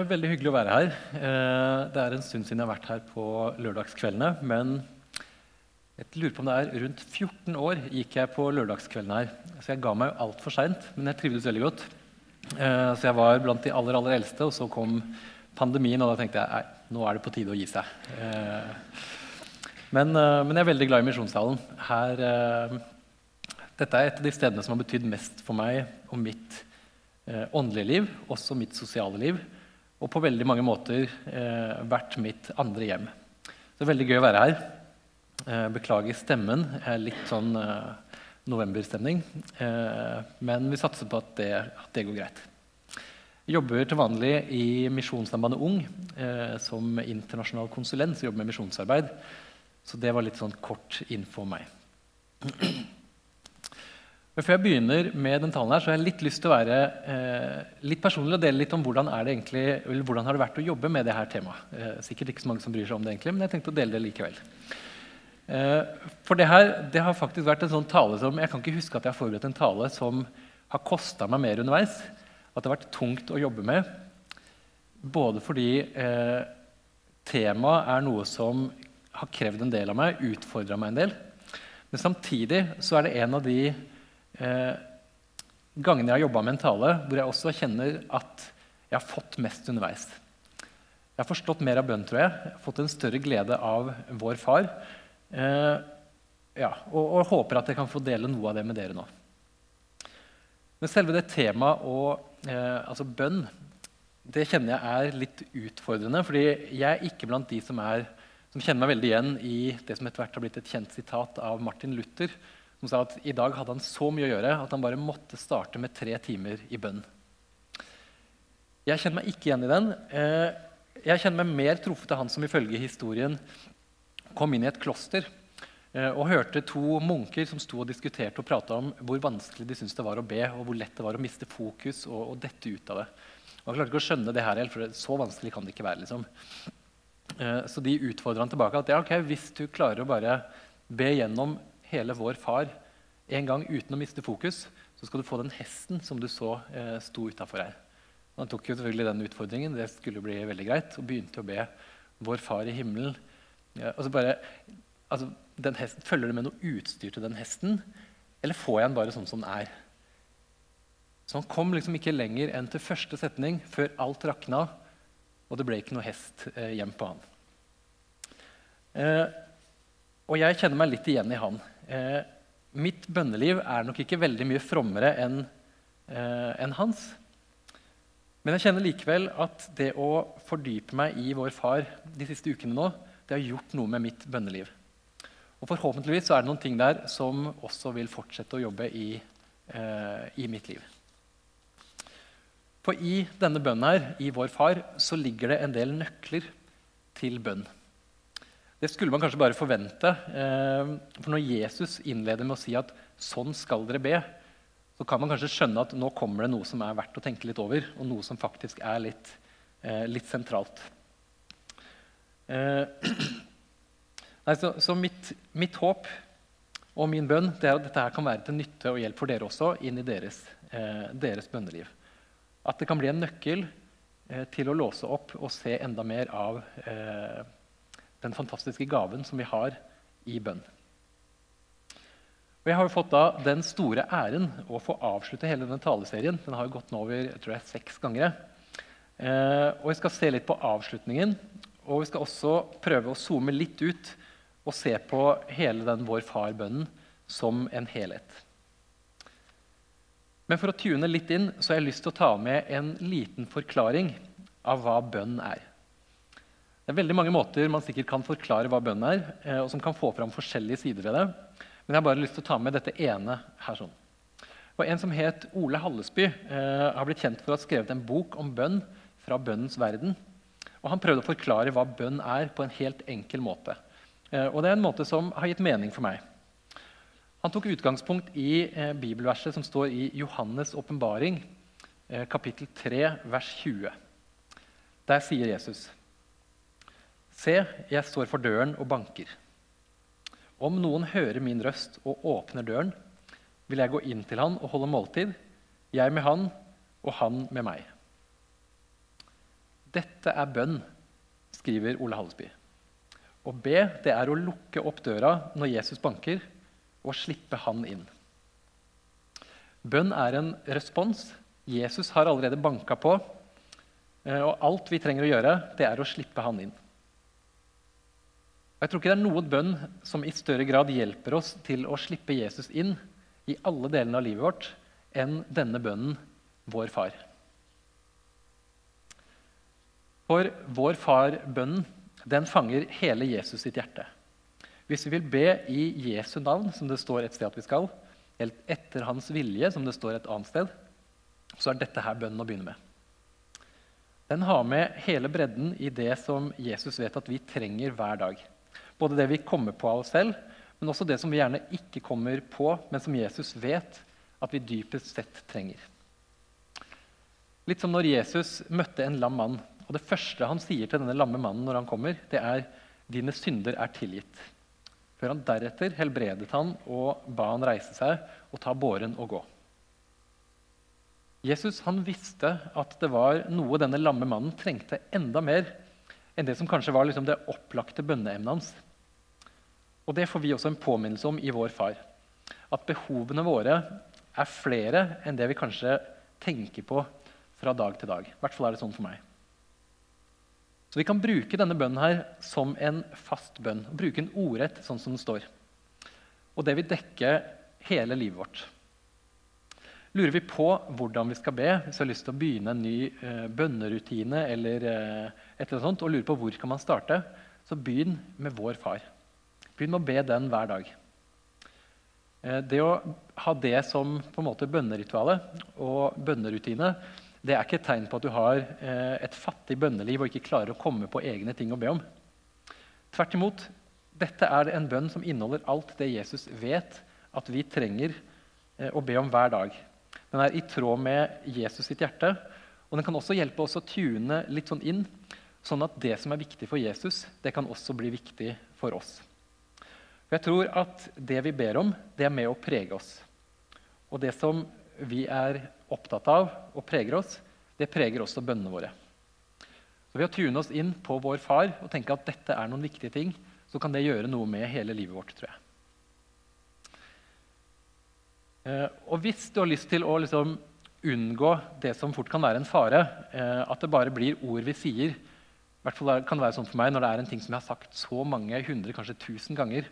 Det er veldig hyggelig å være her. Eh, det er en stund siden jeg har vært her på lørdagskveldene. Men jeg lurer på om det er rundt 14 år gikk jeg på lørdagskveldene her. Så jeg ga meg altfor seint, men jeg trivdes veldig godt. Eh, så jeg var blant de aller, aller eldste, og så kom pandemien, og da tenkte jeg nei, nå er det på tide å gi seg. Eh, men, men jeg er veldig glad i Misjonssalen. Her, dette er et av de stedene som har betydd mest for meg og mitt åndelige liv, også mitt sosiale liv og på veldig mange måter eh, vært mitt andre hjem. Så det er veldig gøy å være her. Eh, beklager stemmen. Jeg er litt sånn eh, novemberstemning. Eh, men vi satser på at det, at det, går greit. Jeg jobber til vanlig i Misjonssambandet Ung eh, som internasjonal konsulent som jobber med misjonsarbeid. Så det var litt sånn kort info om meg. Men før jeg begynner med den talen her, så har jeg litt lyst til å være eh, litt personlig og dele litt om hvordan, er det egentlig, eller hvordan har det vært å jobbe med det her temaet. Eh, sikkert ikke så mange som bryr seg om det, egentlig, men jeg tenkte å dele det likevel. Eh, for det her det har faktisk vært en sånn tale som Jeg kan ikke huske at jeg har forberedt en tale som har kosta meg mer underveis. At det har vært tungt å jobbe med. Både fordi eh, temaet er noe som har krevd en del av meg, utfordra meg en del. Men samtidig så er det en av de gangene jeg har jobba med en tale, hvor jeg også kjenner at jeg har fått mest underveis. Jeg har forstått mer av bønn, tror jeg. jeg har fått en større glede av vår far. Eh, ja, og, og, håper at jeg kan få dele noe av det med dere nå. Men selve det temaet og eh, altså bønn det kjenner jeg er litt utfordrende. fordi jeg er ikke blant de som, er, som kjenner meg veldig igjen i det som etter hvert har blitt et kjent sitat av Martin Luther, som sa at i dag hadde han så mye å gjøre at han bare måtte starte med tre timer i bønn. Jeg kjenner meg ikke igjen i den. Eh, jeg kjenner meg mer truffet av han som ifølge historien kom inn i et kloster eh, og hørte to munker som sto og diskuterte og prata om hvor vanskelig de syntes det var å be, og hvor lett det var å miste fokus og, og dette ut av det. Jeg klarte ikke å skjønne det her helt, for så vanskelig kan det ikke være. liksom. Eh, så de utfordra han tilbake. at ja, ok, Hvis du klarer å bare be gjennom hele vår far en gang uten å miste fokus, så skal du få den hesten som du så eh, sto utafor her. Han tok jo selvfølgelig den utfordringen, det skulle bli veldig greit, og begynte å be Vår Far i himmelen. Ja, og så bare, altså, hesten, Følger det med noe utstyr til den hesten, eller får jeg den bare sånn som den er? Så han kom liksom ikke lenger enn til første setning før alt rakna, og det ble ikke noe hest eh, hjem på han. Eh, og jeg kjenner meg litt igjen i han. Eh, mitt bønneliv er nok ikke veldig mye frommere enn eh, en hans. Men jeg kjenner likevel at det å fordype meg i vår far de siste ukene nå, det har gjort noe med mitt bønneliv. Og forhåpentligvis så er det noen ting der som også vil fortsette å jobbe i, eh, i mitt liv. For i denne bønnen her, i vår far, så ligger det en del nøkler til bønn. Det skulle man kanskje bare forvente. Eh, for når Jesus innleder med å si at 'sånn skal dere be', så kan man kanskje skjønne at nå kommer det noe som er verdt å tenke litt over, og noe som faktisk er litt, eh, litt sentralt. Eh, nei, så, så mitt, mitt, håp og min bønn det er at dette her kan være til nytte og hjelp for dere også inn i deres, deres bønneliv. At det kan bli en nøkkel til å låse opp og se enda mer av eh, den fantastiske gaven som vi har i bønn. Og Jeg har jo fått da den store æren å få avslutte hele denne taleserien. Den har jo gått nå over jeg tror jeg, seks ganger. Eh, og Vi skal se litt på avslutningen. Og vi skal også prøve å zoome litt ut og se på hele den Vår Far-bønnen som en helhet. Men for å tune litt inn så har jeg lyst til å ta med en liten forklaring av hva bønn er. Det er veldig mange måter man sikkert kan forklare hva bønn er, eh, og som kan få fram forskjellige sider ved det. Men jeg har bare lyst til å ta med dette ene her. sånn. Og En som het Ole Hallesby, eh, har blitt kjent for å ha skrevet en bok om bønn fra bønnens verden. Og Han prøvde å forklare hva bønn er, på en helt enkel måte. Eh, og Det er en måte som har gitt mening for meg. Han tok utgangspunkt i eh, bibelverset som står i Johannes' åpenbaring, eh, kapittel 3, vers 20. Der sier Jesus Se, jeg står for døren og banker. Om noen hører min røst og åpner døren, vil jeg gå inn til han og holde måltid, jeg med han og han med meg. Dette er bønn, skriver Ole Hallesby. Å be det er å lukke opp døra når Jesus banker, og slippe han inn. Bønn er en respons. Jesus har allerede banka på. Eh, og alt vi trenger å gjøre, det er å slippe han inn. Og jeg tror ikke det er noen bønn som i større grad hjelper oss til å slippe Jesus inn i alle delene av livet vårt, enn denne bønnen, Vår Far. For Vår Far-bønnen den fanger hele Jesus sitt hjerte. Hvis vi vil be i Jesu navn, som det står et sted at vi skal, eller etter hans vilje, som det står et annet sted, så er dette her bønnen å begynne med. Den har med hele bredden i det som Jesus vet at vi trenger hver dag. Både det vi kommer på av oss selv, men også det som vi gjerne ikke kommer på, men som Jesus vet at vi dypest sett trenger. Litt som når Jesus møtte en lam mann og Det første han sier til denne lamme mannen når han kommer, det er 'Dine synder er tilgitt'. Før han deretter helbredet han og ba han reise seg og ta båren og gå. Jesus han visste at det var noe denne lamme mannen trengte enda mer enn det som kanskje var liksom det opplagte bønneemnet hans. Og Det får vi også en påminnelse om i vår far. At behovene våre er flere enn det vi kanskje tenker på fra dag til dag. I hvert fall er det sånn for meg. Så vi kan bruke denne bønnen her som en fast bønn. Bruke en ordrett sånn som den står. Og det vil dekke hele livet vårt. Lurer vi på hvordan vi skal be, hvis vi har lyst til å begynne en ny eh, bønnerutine, eller eh, et eller sånt, og lurer på hvor kan man starte, så begynn med vår far. Begynn med å be den hver dag. Eh, det å ha det som på en måte bønneritualet og bønnerutine det er ikke et tegn på at du har eh, et fattig bønneliv og ikke klarer å komme på egne ting å be om. Tvert imot. Dette er en bønn som inneholder alt det Jesus vet at vi trenger eh, å be om hver dag. Den er i tråd med Jesus sitt hjerte. Og den kan også hjelpe oss å tune litt sånn inn, sånn at det som er viktig for Jesus, det kan også bli viktig for oss. For jeg tror at det vi ber om, det er med å prege oss. Og det som vi er opptatt av og preger oss, det preger også bønnene våre. Så Ved å tune oss inn på vår far og tenke at dette er noen viktige ting, så kan det gjøre noe med hele livet vårt, tror jeg. Eh, og hvis du har lyst til å liksom unngå det som fort kan være en fare, eh, at det bare blir ord vi sier i hvert fall kan det være sånn for meg Når det er en ting som jeg har sagt så mange hundre, kanskje tusen ganger,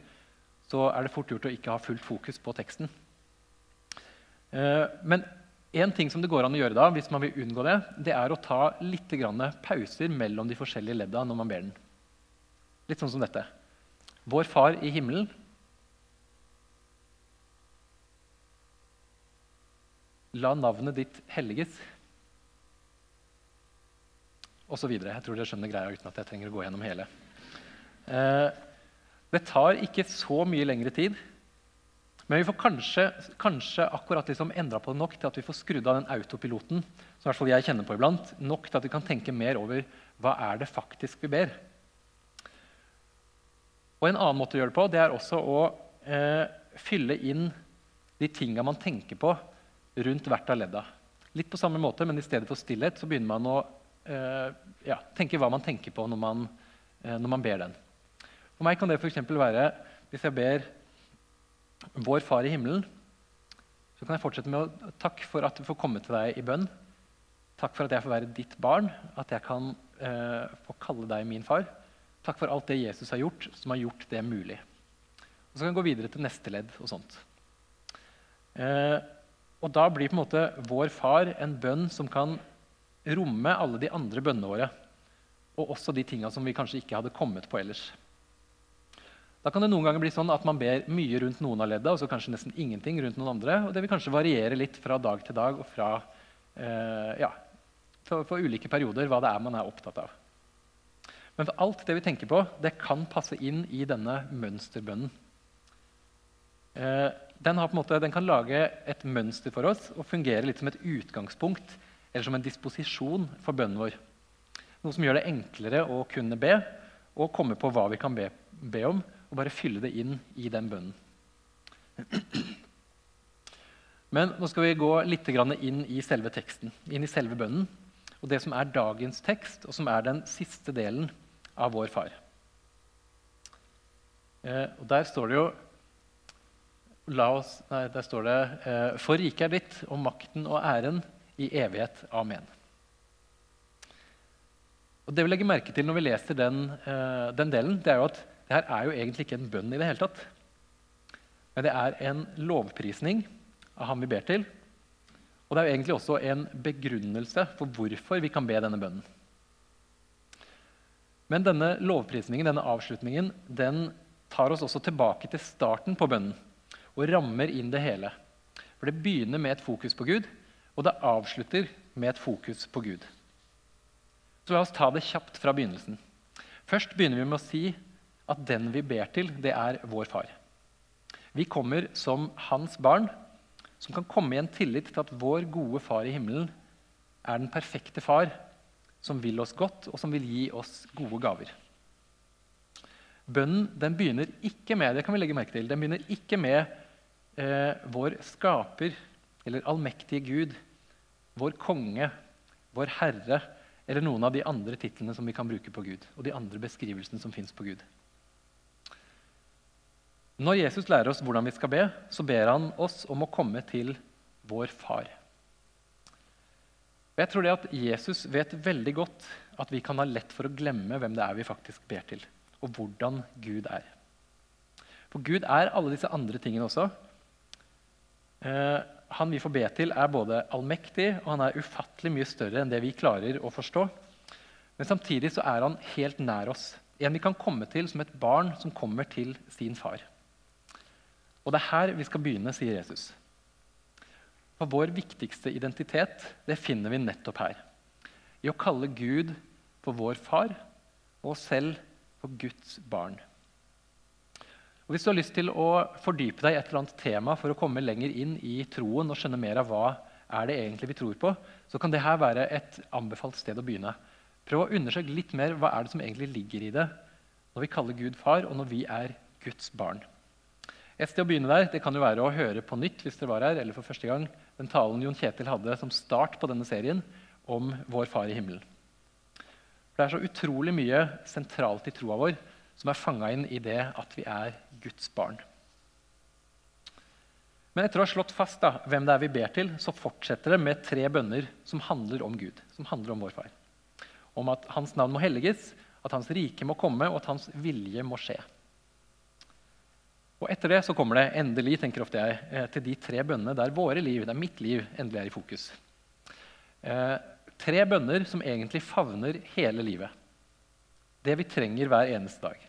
så er det fort gjort å ikke ha fullt fokus på teksten. Eh, men en ting som det går an å gjøre da, hvis man vil unngå det, det er å ta litt pauser mellom de forskjellige ledda når man ber den. Litt sånn som dette. Vår Far i himmelen. La navnet ditt helliges. Og så videre. Jeg tror dere skjønner greia uten at jeg trenger å gå gjennom hele. Eh, det tar ikke så mye lengre tid men vi får kanskje, kanskje akkurat liksom endra på det nok til at vi får skrudd av den autopiloten som i hvert fall jeg kjenner på iblant, nok til at vi kan tenke mer over hva er det faktisk vi ber. Og En annen måte å gjøre det på det er også å eh, fylle inn de tinga man tenker på rundt hvert av ledda. Litt på samme måte, men i stedet for stillhet så begynner man å eh, ja, tenke hva man tenker på når man, eh, når man ber den. For meg kan det f.eks. være hvis jeg ber vår Far i himmelen, så kan jeg fortsette med å takke for at vi får komme til deg i bønn. Takk for at jeg får være ditt barn, at jeg kan eh, få kalle deg min far. Takk for alt det Jesus har gjort, som har gjort det mulig. Og Så kan jeg gå videre til neste ledd og sånt. Eh, og Da blir på en måte vår far en bønn som kan romme alle de andre bønnene våre. Og også de tinga som vi kanskje ikke hadde kommet på ellers. Da kan det noen ganger bli sånn at man ber mye rundt noen av ledda, og så kanskje nesten ingenting rundt noen andre. og Det vil kanskje variere litt fra dag til dag og fra, eh, ja, for, for, ulike perioder hva det er man er opptatt av. Men for alt det vi tenker på, det kan passe inn i denne mønsterbønnen. Eh, den, måte, den, kan lage et mønster for oss og fungere litt som et utgangspunkt eller som en disposisjon for bønnen vår. Noe som gjør det enklere å kunne be og komme på hva vi kan be, be om, og bare fylle det inn i den bønnen. Men nå skal vi gå litt inn i selve teksten, inn i selve bønnen. og det som er dagens tekst, og som er den siste delen av Vår Far. Eh, og Der står det jo oss, nei, der står det eh, For riket er ditt, og makten og æren i evighet. Amen. Og Det vi legger merke til når vi leser den, eh, den delen, det er jo at det her er jo egentlig ikke en bønn i det hele tatt. Men det er en lovprisning av ham vi ber til. Og det er jo egentlig også en begrunnelse for hvorfor vi kan be denne bønnen. Men denne lovprisningen, denne avslutningen, den tar oss også tilbake til starten på bønnen og rammer inn det hele. For det begynner med et fokus på Gud, og det avslutter med et fokus på Gud. Så la oss ta det kjapt fra begynnelsen. Først begynner vi med å si at den vi ber til, det er vår far. Vi kommer som hans barn, som kan komme i en tillit til at vår gode far i himmelen er den perfekte far som vil oss godt, og som vil gi oss gode gaver. Bønnen den begynner ikke med det kan vi legge merke til, den begynner ikke med eh, vår skaper eller allmektige Gud, vår konge, vår herre eller noen av de andre titlene som vi kan bruke på Gud, og de andre beskrivelsene som fins på Gud. Når Jesus lærer oss hvordan vi skal be, så ber han oss om å komme til vår far. Og jeg tror det at Jesus vet veldig godt at vi kan ha lett for å glemme hvem det er vi faktisk ber til, og hvordan Gud er. For Gud er alle disse andre tingene også. Eh, han vi får be til, er både allmektig og han er ufattelig mye større enn det vi klarer å forstå. Men samtidig så er han helt nær oss. En vi kan komme til som et barn som kommer til sin far. Og det er her vi skal begynne, sier Jesus. For vår viktigste identitet det finner vi nettopp her. I å kalle Gud for vår far og oss selv for Guds barn. Og Hvis du har lyst til å fordype deg i et eller annet tema for å komme lenger inn i troen og skjønne mer av hva er det egentlig vi tror på, så kan dette være et anbefalt sted å begynne. Prøv å undersøke litt mer hva er det som egentlig ligger i det når vi kaller Gud far, og når vi er Guds barn. Et sted å begynne der det kan jo være å høre på nytt hvis dere var her, eller for første gang, den talen Jon Kjetil hadde som start på denne serien om vår Far i himmelen. Det er så utrolig mye sentralt i troa vår som er fanga inn i det at vi er Guds barn. Men etter å ha slått fast da, hvem det er vi ber til, så fortsetter det med tre bønner som handler om Gud, som handler om vår far. Om at hans navn må helliges, at hans rike må komme, og at hans vilje må skje. Og Etter det så kommer det endelig tenker ofte jeg, eh, til de tre bønnene der våre liv, der mitt liv, endelig er i fokus. Eh, tre bønner som egentlig favner hele livet. Det vi trenger hver eneste dag.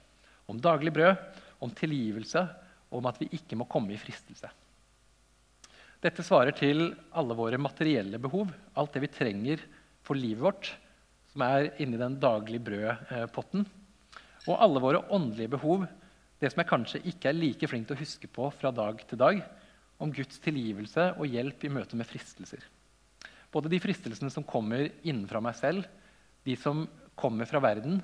Om daglig brød, om tilgivelse og om at vi ikke må komme i fristelse. Dette svarer til alle våre materielle behov, alt det vi trenger for livet vårt, som er inni den daglige brødpotten, og alle våre åndelige behov, det som jeg kanskje ikke er like flink til å huske på fra dag til dag, om Guds tilgivelse og hjelp i møte med fristelser. Både de fristelsene som kommer innenfra meg selv, de som kommer fra verden,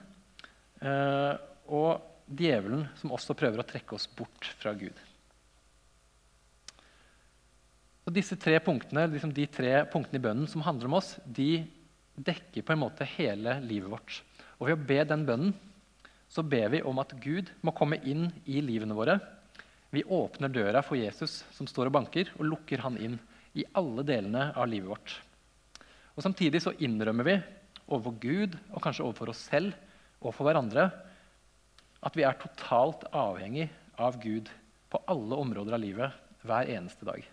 og djevelen som også prøver å trekke oss bort fra Gud. Så disse tre punktene, liksom De tre punktene i bønnen som handler om oss, de dekker på en måte hele livet vårt. Og Ved å be den bønnen så ber vi om at Gud må komme inn i livene våre. Vi åpner døra for Jesus som står og banker, og lukker han inn i alle delene av livet vårt. Og Samtidig så innrømmer vi overfor Gud og kanskje overfor oss selv og for hverandre at vi er totalt avhengig av Gud på alle områder av livet hver eneste dag.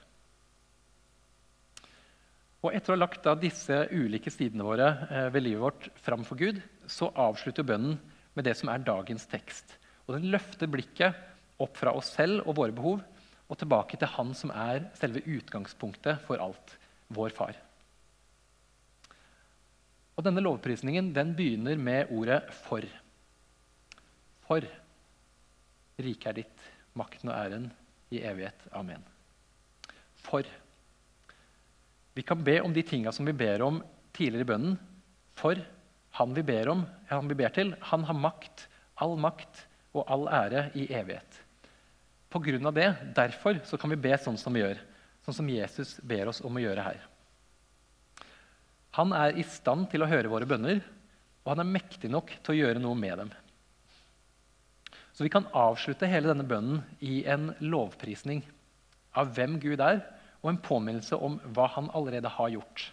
Og Etter å ha lagt disse ulike sidene våre eh, ved livet vårt fram for Gud, så avslutter bønnen med det som er dagens tekst. Og Den løfter blikket opp fra oss selv og våre behov og tilbake til Han som er selve utgangspunktet for alt, vår Far. Og Denne lovprisningen den begynner med ordet 'for'. For riket er ditt, makten og æren i evighet. Amen. For. Vi kan be om de tinga som vi ber om tidligere i bønnen. For han vi ber om, han vi ber til, han har makt, all makt og all ære i evighet. På grunn av det, derfor, så kan vi be sånn som vi gjør. Sånn som Jesus ber oss om å gjøre her. Han er i stand til å høre våre bønner, og han er mektig nok til å gjøre noe med dem. Så vi kan avslutte hele denne bønnen i en lovprisning av hvem Gud er, og en påminnelse om hva han allerede har gjort.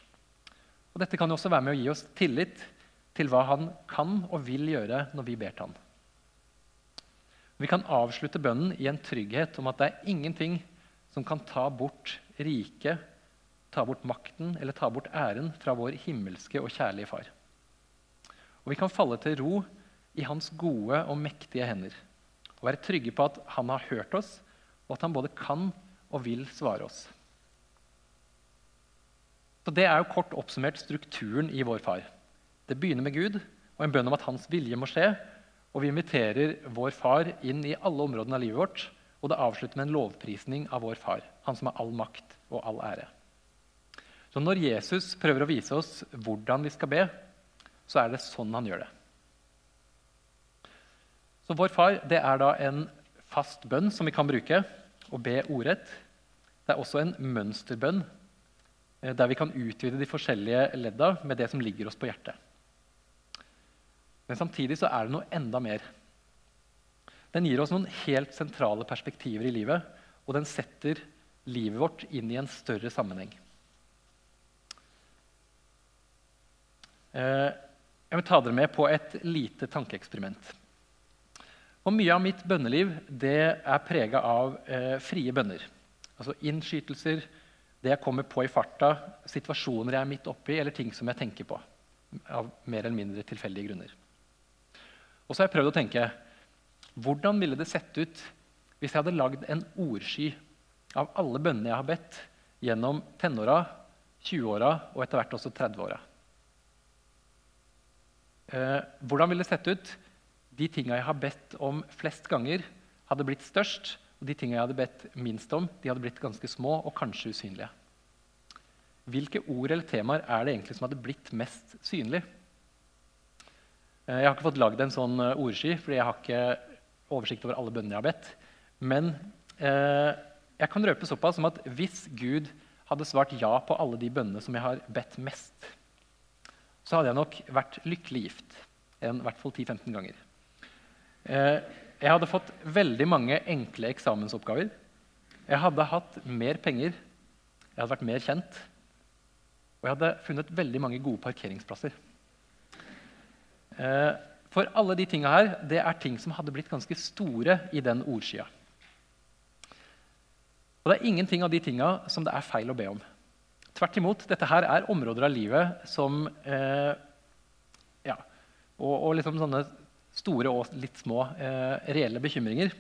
Og Dette kan jo også være med å gi oss tillit til hva han kan og vil gjøre når vi ber til ham. Vi kan avslutte bønnen i en trygghet om at det er ingenting som kan ta bort riket, ta bort makten eller ta bort æren fra vår himmelske og kjærlige Far. Og vi kan falle til ro i hans gode og mektige hender og være trygge på at han har hørt oss, og at han både kan og vil svare oss. Så Det er jo kort oppsummert strukturen i vår far. Det begynner med Gud og en bønn om at hans vilje må skje. Og vi inviterer vår far inn i alle områdene av livet vårt. Og det avslutter med en lovprisning av vår far, han som har all makt og all ære. Så når Jesus prøver å vise oss hvordan vi skal be, så er det sånn han gjør det. Så vår far det er da en fast bønn som vi kan bruke og be ordrett. Det er også en mønsterbønn Eh, der vi kan utvide de forskjellige ledda med det som ligger oss på hjertet. Men samtidig så er det noe enda mer. Den gir oss noen helt sentrale perspektiver i livet, og den setter livet vårt inn i en større sammenheng. Jeg vil ta dere med på et lite tankeeksperiment. Og mye av mitt bønneliv er prega av eh, frie bønner. Altså innskytelser, det jeg kommer på i farta, situasjoner jeg er midt oppi, eller ting som jeg tenker på. Av mer eller mindre tilfeldige grunner. Og så har jeg prøvd å tenke hvordan ville det sett ut hvis jeg hadde lagd en ordsky av alle bønnene jeg har bedt gjennom tenåra, 20-åra og etter hvert også 30-åra? Eh, hvordan ville det sett ut? De tinga jeg har bedt om flest ganger, hadde blitt størst, og de tingene jeg hadde bedt minst om, de hadde blitt ganske små og kanskje usynlige. Hvilke ord eller temaer er det egentlig som hadde blitt mest synlig? Eh, jeg har ikke fått lagd en sånn eh, ordsky, fordi jeg har ikke oversikt over alle bønnene jeg har bedt. Men eh, jeg kan røpe såpass som at hvis Gud hadde svart ja på alle de bønnene som jeg har bedt mest, så hadde jeg nok vært lykkelig gift. En, I hvert fall 10-15 ganger. Eh, jeg hadde fått veldig mange enkle eksamensoppgaver. Jeg hadde hatt mer penger, jeg hadde vært mer kjent. Og jeg hadde funnet veldig mange gode parkeringsplasser. Eh, for alle de tinga her det er ting som hadde blitt ganske store i den ordskia. Og det er ingenting av de tinga som det er feil å be om. Tvert imot, dette her er områder av livet som eh, ja, og, og liksom sånne store og litt små eh, reelle bekymringer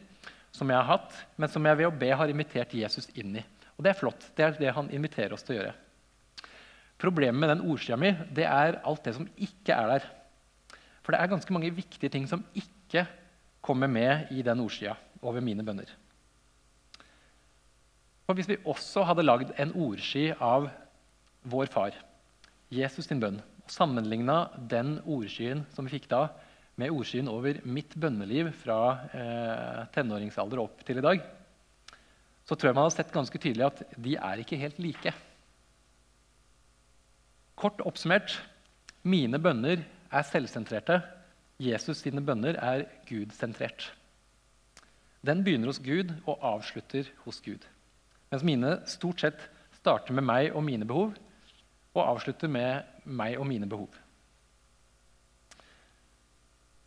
som jeg har hatt, men som jeg ved å be har invitert Jesus inn i. Og det er flott. Det er det han inviterer oss til å gjøre. Problemet med den ordsida mi det er alt det som ikke er der. For det er ganske mange viktige ting som ikke kommer med i den ordsida over mine bønner. For Hvis vi også hadde lagd en ordsky av vår far, Jesus sin bønn, og sammenligna den ordskyen som vi fikk da, med ordskyen over mitt bønneliv fra eh, tenåringsalder opp til i dag, så tror jeg man har sett ganske tydelig at de er ikke helt like. Kort oppsummert mine bønner er selvsentrerte. Jesus sine bønner er Gud-sentrert. Den begynner hos Gud og avslutter hos Gud. Mens mine stort sett starter med meg og mine behov og avslutter med meg og mine behov.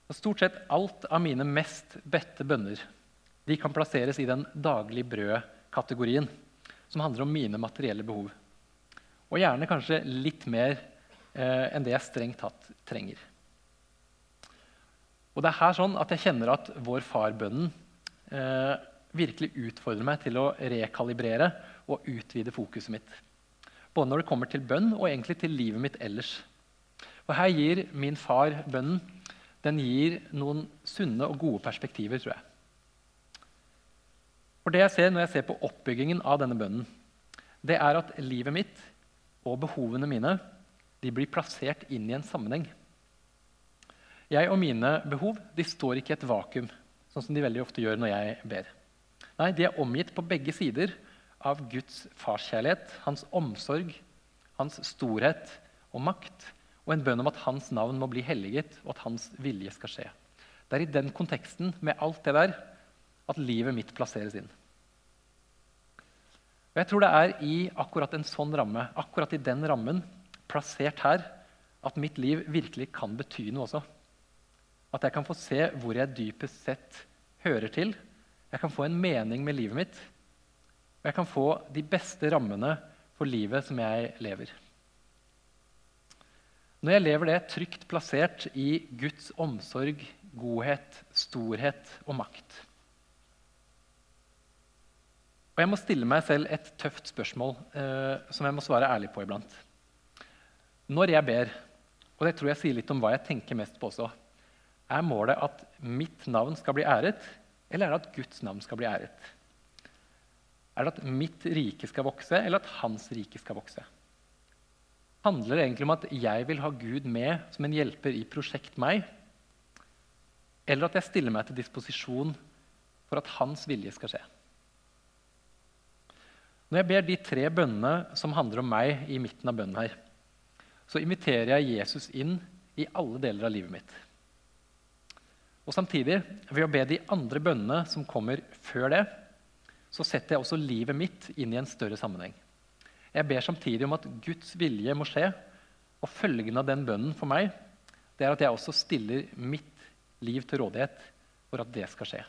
Og stort sett alt av mine mest bedte bønner de kan plasseres i den daglig brød-kategorien, som handler om mine materielle behov. Og gjerne kanskje litt mer eh, enn det jeg strengt tatt trenger. Og det er her sånn at jeg kjenner at Vår Far-bønnen eh, virkelig utfordrer meg til å rekalibrere og utvide fokuset mitt. Både når det kommer til bønn og egentlig til livet mitt ellers. Og Her gir min far bønnen den gir noen sunne og gode perspektiver, tror jeg. For det jeg ser når jeg ser på oppbyggingen av denne bønnen, det er at livet mitt og behovene mine de blir plassert inn i en sammenheng. Jeg og mine behov de står ikke i et vakuum, sånn som de veldig ofte gjør når jeg ber. Nei, De er omgitt på begge sider av Guds farskjærlighet, hans omsorg, hans storhet og makt, og en bønn om at hans navn må bli helliget, og at hans vilje skal skje. Det er i den konteksten, med alt det der, at livet mitt plasseres inn. Og jeg tror det er i akkurat en sånn ramme, akkurat i den rammen, plassert her, at mitt liv virkelig kan bety noe også. At jeg kan få se hvor jeg dypest sett hører til. Jeg kan få en mening med livet mitt. Og jeg kan få de beste rammene for livet som jeg lever. Når jeg lever det trygt plassert i Guds omsorg, godhet, storhet og makt. Og jeg må stille meg selv et tøft spørsmål eh, som jeg må svare ærlig på iblant. Når jeg ber, og det tror jeg sier litt om hva jeg tenker mest på også, er målet at mitt navn skal bli æret, eller er det at Guds navn skal bli æret? Er det at mitt rike skal vokse, eller at hans rike skal vokse? Handler det egentlig om at jeg vil ha Gud med som en hjelper i Prosjekt meg? Eller at jeg stiller meg til disposisjon for at hans vilje skal skje? Når jeg ber de tre bønnene som handler om meg, i midten av bønnen her, så inviterer jeg Jesus inn i alle deler av livet mitt. Og samtidig, ved å be de andre bønnene som kommer før det, så setter jeg også livet mitt inn i en større sammenheng. Jeg ber samtidig om at Guds vilje må skje, og følgen av den bønnen for meg det er at jeg også stiller mitt liv til rådighet for at det skal skje.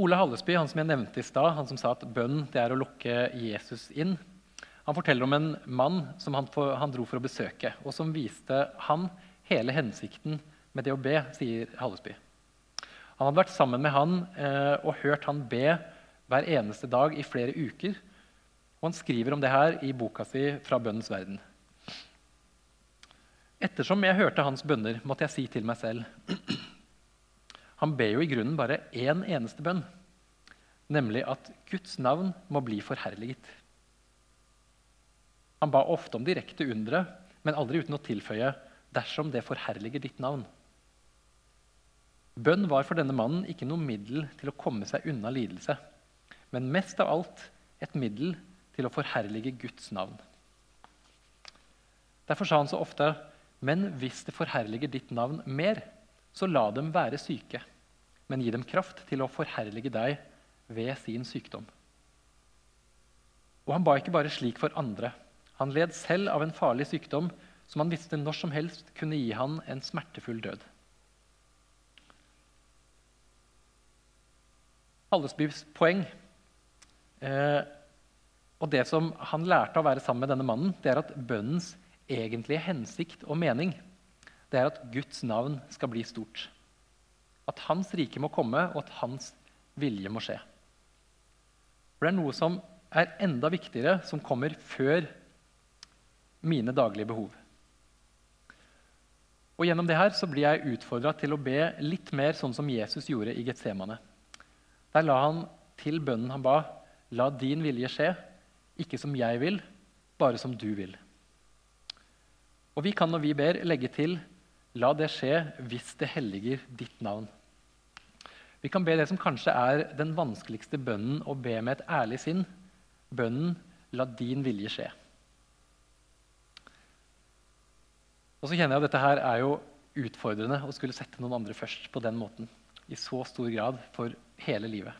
Ole Hallesby, han som jeg nevnte i stad, han som sa at bønn det er å lokke Jesus inn, han forteller om en mann som han, for, han dro for å besøke, og som viste han hele hensikten med det å be, sier Hallesby. Han hadde vært sammen med han eh, og hørt han be hver eneste dag i flere uker. Og han skriver om det her i boka si 'Fra bønnens verden'. Ettersom jeg hørte hans bønner, måtte jeg si til meg selv Han ber jo i grunnen bare én eneste bønn, nemlig at Guds navn må bli forherliget. Han ba ofte om direkte undre, men aldri uten å tilføye dersom det forherliger ditt navn. Bønn var for denne mannen ikke noe middel til å komme seg unna lidelse, men mest av alt et middel til å forherlige Guds navn. Derfor sa han så ofte, 'Men hvis det forherliger ditt navn mer, så la dem være syke, men gi dem kraft til å forherlige deg ved sin sykdom.' Og han ba ikke bare slik for andre. Han led selv av en farlig sykdom som han visste når som helst kunne gi han en smertefull død. Hallesbys poeng eh, og det som han lærte av å være sammen med denne mannen, det er at bønnens egentlige hensikt og mening det er at Guds navn skal bli stort. At hans rike må komme, og at hans vilje må skje. For det er noe som er enda viktigere, som kommer før mine daglige behov. Og Gjennom det her så blir jeg utfordra til å be litt mer sånn som Jesus gjorde i Getsemane. Der la han til bønnen han ba, la din vilje skje, ikke som jeg vil, bare som du vil. Og vi kan når vi ber, legge til la det skje hvis det helliger ditt navn. Vi kan be det som kanskje er den vanskeligste bønnen å be med et ærlig sinn. Bønnen la din vilje skje. Og så kjenner jeg at dette her er jo utfordrende å skulle sette noen andre først på den måten. I så stor grad for hele livet.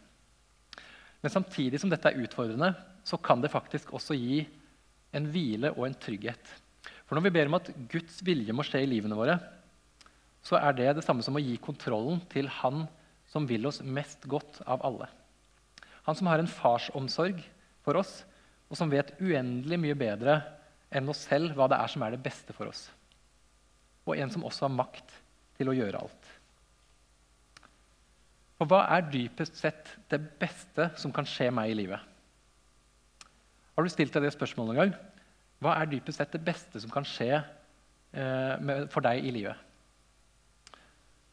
Men samtidig som dette er utfordrende, så kan det faktisk også gi en hvile og en trygghet. For når vi ber om at Guds vilje må skje i livene våre, så er det det samme som å gi kontrollen til Han som vil oss mest godt av alle. Han som har en farsomsorg for oss, og som vet uendelig mye bedre enn oss selv hva det er som er det beste for oss og en som også har makt til å gjøre alt. For hva er dypest sett det beste som kan skje meg i livet? Har du stilt deg det spørsmålet noen gang? Hva er dypest sett det beste som kan skje eh, med, for deg i livet?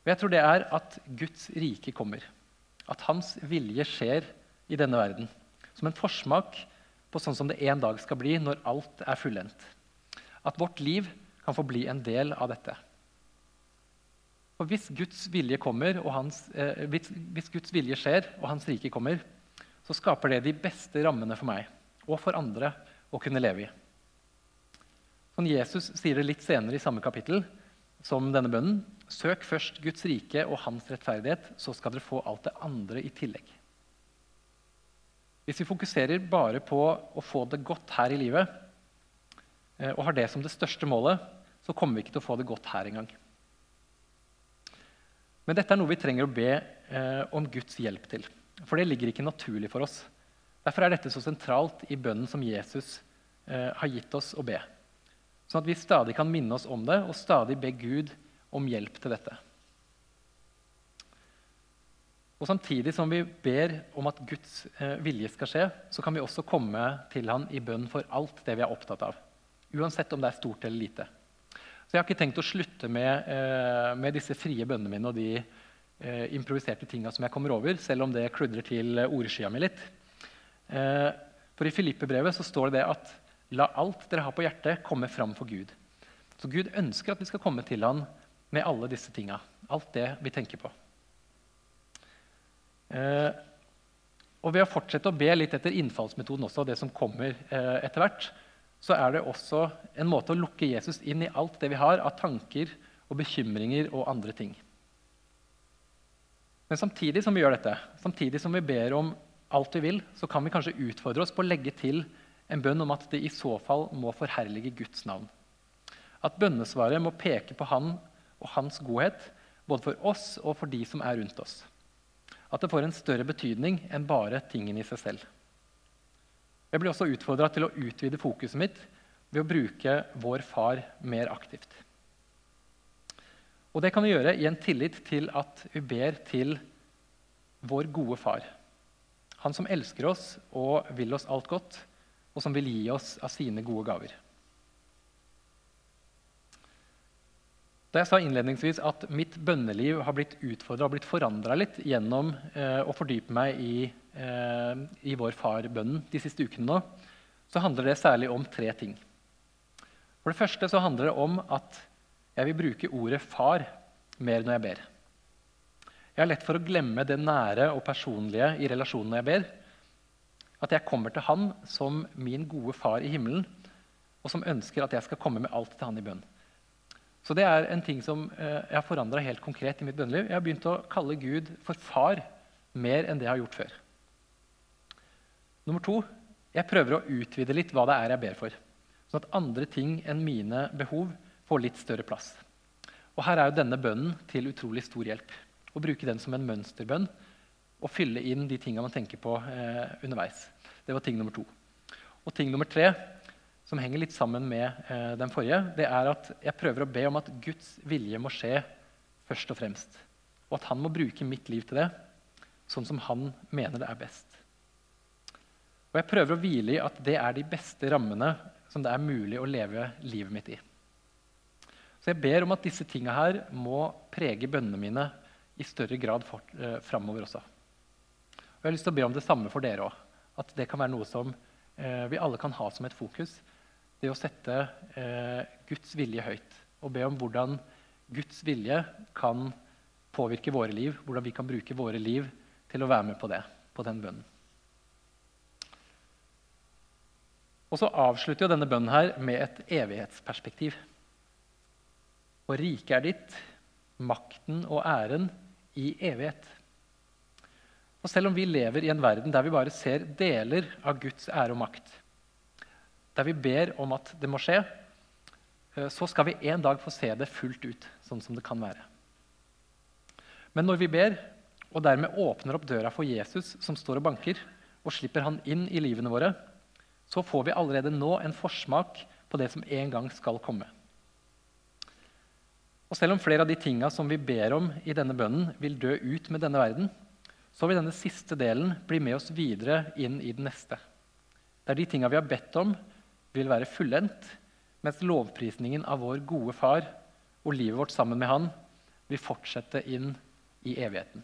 Og jeg tror det er at Guds rike kommer. At hans vilje skjer i denne verden. Som en forsmak på sånn som det en dag skal bli når alt er fullendt. At vårt liv kan få bli en del av dette. For Hvis Guds vilje kommer, og hans, eh, hvis Guds vilje skjer, og Hans rike kommer, så skaper det de beste rammene for meg og for andre å kunne leve i. Sånn Jesus sier det litt senere i samme kapittel som denne bønnen. Søk først Guds rike og hans rettferdighet, så skal dere få alt det andre i tillegg. Hvis vi fokuserer bare på å få det godt her i livet, eh, og har det som det største målet, så kommer vi ikke til å få det godt her engang. Men dette er noe vi trenger å be eh, om Guds hjelp til. For det ligger ikke naturlig for oss. Derfor er dette så sentralt i bønnen som Jesus eh, har gitt oss å be. Sånn at vi stadig kan minne oss om det og stadig be Gud om hjelp til dette. Og Samtidig som vi ber om at Guds eh, vilje skal skje, så kan vi også komme til Han i bønn for alt det vi er opptatt av. Uansett om det er stort eller lite. Så Jeg har ikke tenkt å slutte med, eh, med disse frie bønnene mine og de eh, improviserte tinga som jeg kommer over, selv om det kludrer til ordskya mi litt. Eh, for I Filippe-brevet står det at La alt dere har på hjertet, komme fram for Gud. Så Gud ønsker at vi skal komme til Han med alle disse tinga. Alt det vi tenker på. Og ved å fortsette å be litt etter innfallsmetoden også, det som kommer etter hvert, så er det også en måte å lukke Jesus inn i alt det vi har av tanker og bekymringer og andre ting. Men samtidig som vi gjør dette, samtidig som vi ber om alt vi vil, så kan vi kanskje utfordre oss på å legge til en bønn om at det i så fall må forherlige Guds navn. At bønnesvaret må peke på Han og Hans godhet, både for oss og for de som er rundt oss. At det får en større betydning enn bare tingen i seg selv. Jeg blir også utfordra til å utvide fokuset mitt ved å bruke vår far mer aktivt. Og det kan vi gjøre i en tillit til at vi ber til vår gode far. Han som elsker oss og vil oss alt godt, og som vil gi oss av sine gode gaver. Da jeg sa innledningsvis at mitt bønneliv har blitt utfordra og blitt forandra litt gjennom eh, å fordype meg i, i vår far-bønnen de siste ukene nå, så handler det særlig om tre ting. For det første så handler det om at jeg vil bruke ordet 'far' mer når jeg ber. Jeg har lett for å glemme det nære og personlige i relasjonen når jeg ber. At jeg kommer til Han som min gode far i himmelen, og som ønsker at jeg skal komme med alt til Han i bønn. Så det er en ting som eh, jeg har forandra helt konkret i mitt bønneliv. Jeg har begynt å kalle Gud for far mer enn det jeg har gjort før. Nummer to jeg prøver å utvide litt hva det er jeg ber for. Sånn at andre ting enn mine behov får litt større plass. Og Her er jo denne bønnen til utrolig stor hjelp. Å bruke den som en mønsterbønn og fylle inn de tinga man tenker på eh, underveis. Det var ting nummer to. Og ting nummer tre, som henger litt sammen med eh, den forrige, det er at jeg prøver å be om at Guds vilje må skje først og fremst. Og at han må bruke mitt liv til det, sånn som han mener det er best. Og jeg prøver å hvile i at det er de beste rammene som det er mulig å leve livet mitt i. Så jeg ber om at disse tinga her må prege bønnene mine i større grad for, eh, framover også. Og jeg har lyst til å be om det samme for dere òg. At det kan være noe som eh, vi alle kan ha som et fokus. Det å sette eh, Guds vilje høyt. Og be om hvordan Guds vilje kan påvirke våre liv. Hvordan vi kan bruke våre liv til å være med på det, på den bønnen. Og så avslutter jo denne bønnen her med et evighetsperspektiv. Og riket er ditt, makten og æren i evighet. Og selv om vi lever i en verden der vi bare ser deler av Guds ære og makt, der vi ber om at det må skje, eh, så skal vi en dag få se det fullt ut, sånn som det kan være. Men når vi ber, og dermed åpner opp døra for Jesus, som står og banker, og slipper han inn i livene våre, så får vi allerede nå en forsmak på det som en gang skal komme. Og selv om flere av de tinga som vi ber om i denne bønnen, vil dø ut med denne verden, så vil denne siste delen bli med oss videre inn i den neste. Der de tinga vi har bedt om, vil være fullendt, mens lovprisningen av vår gode far og livet vårt sammen med han vil fortsette inn i evigheten.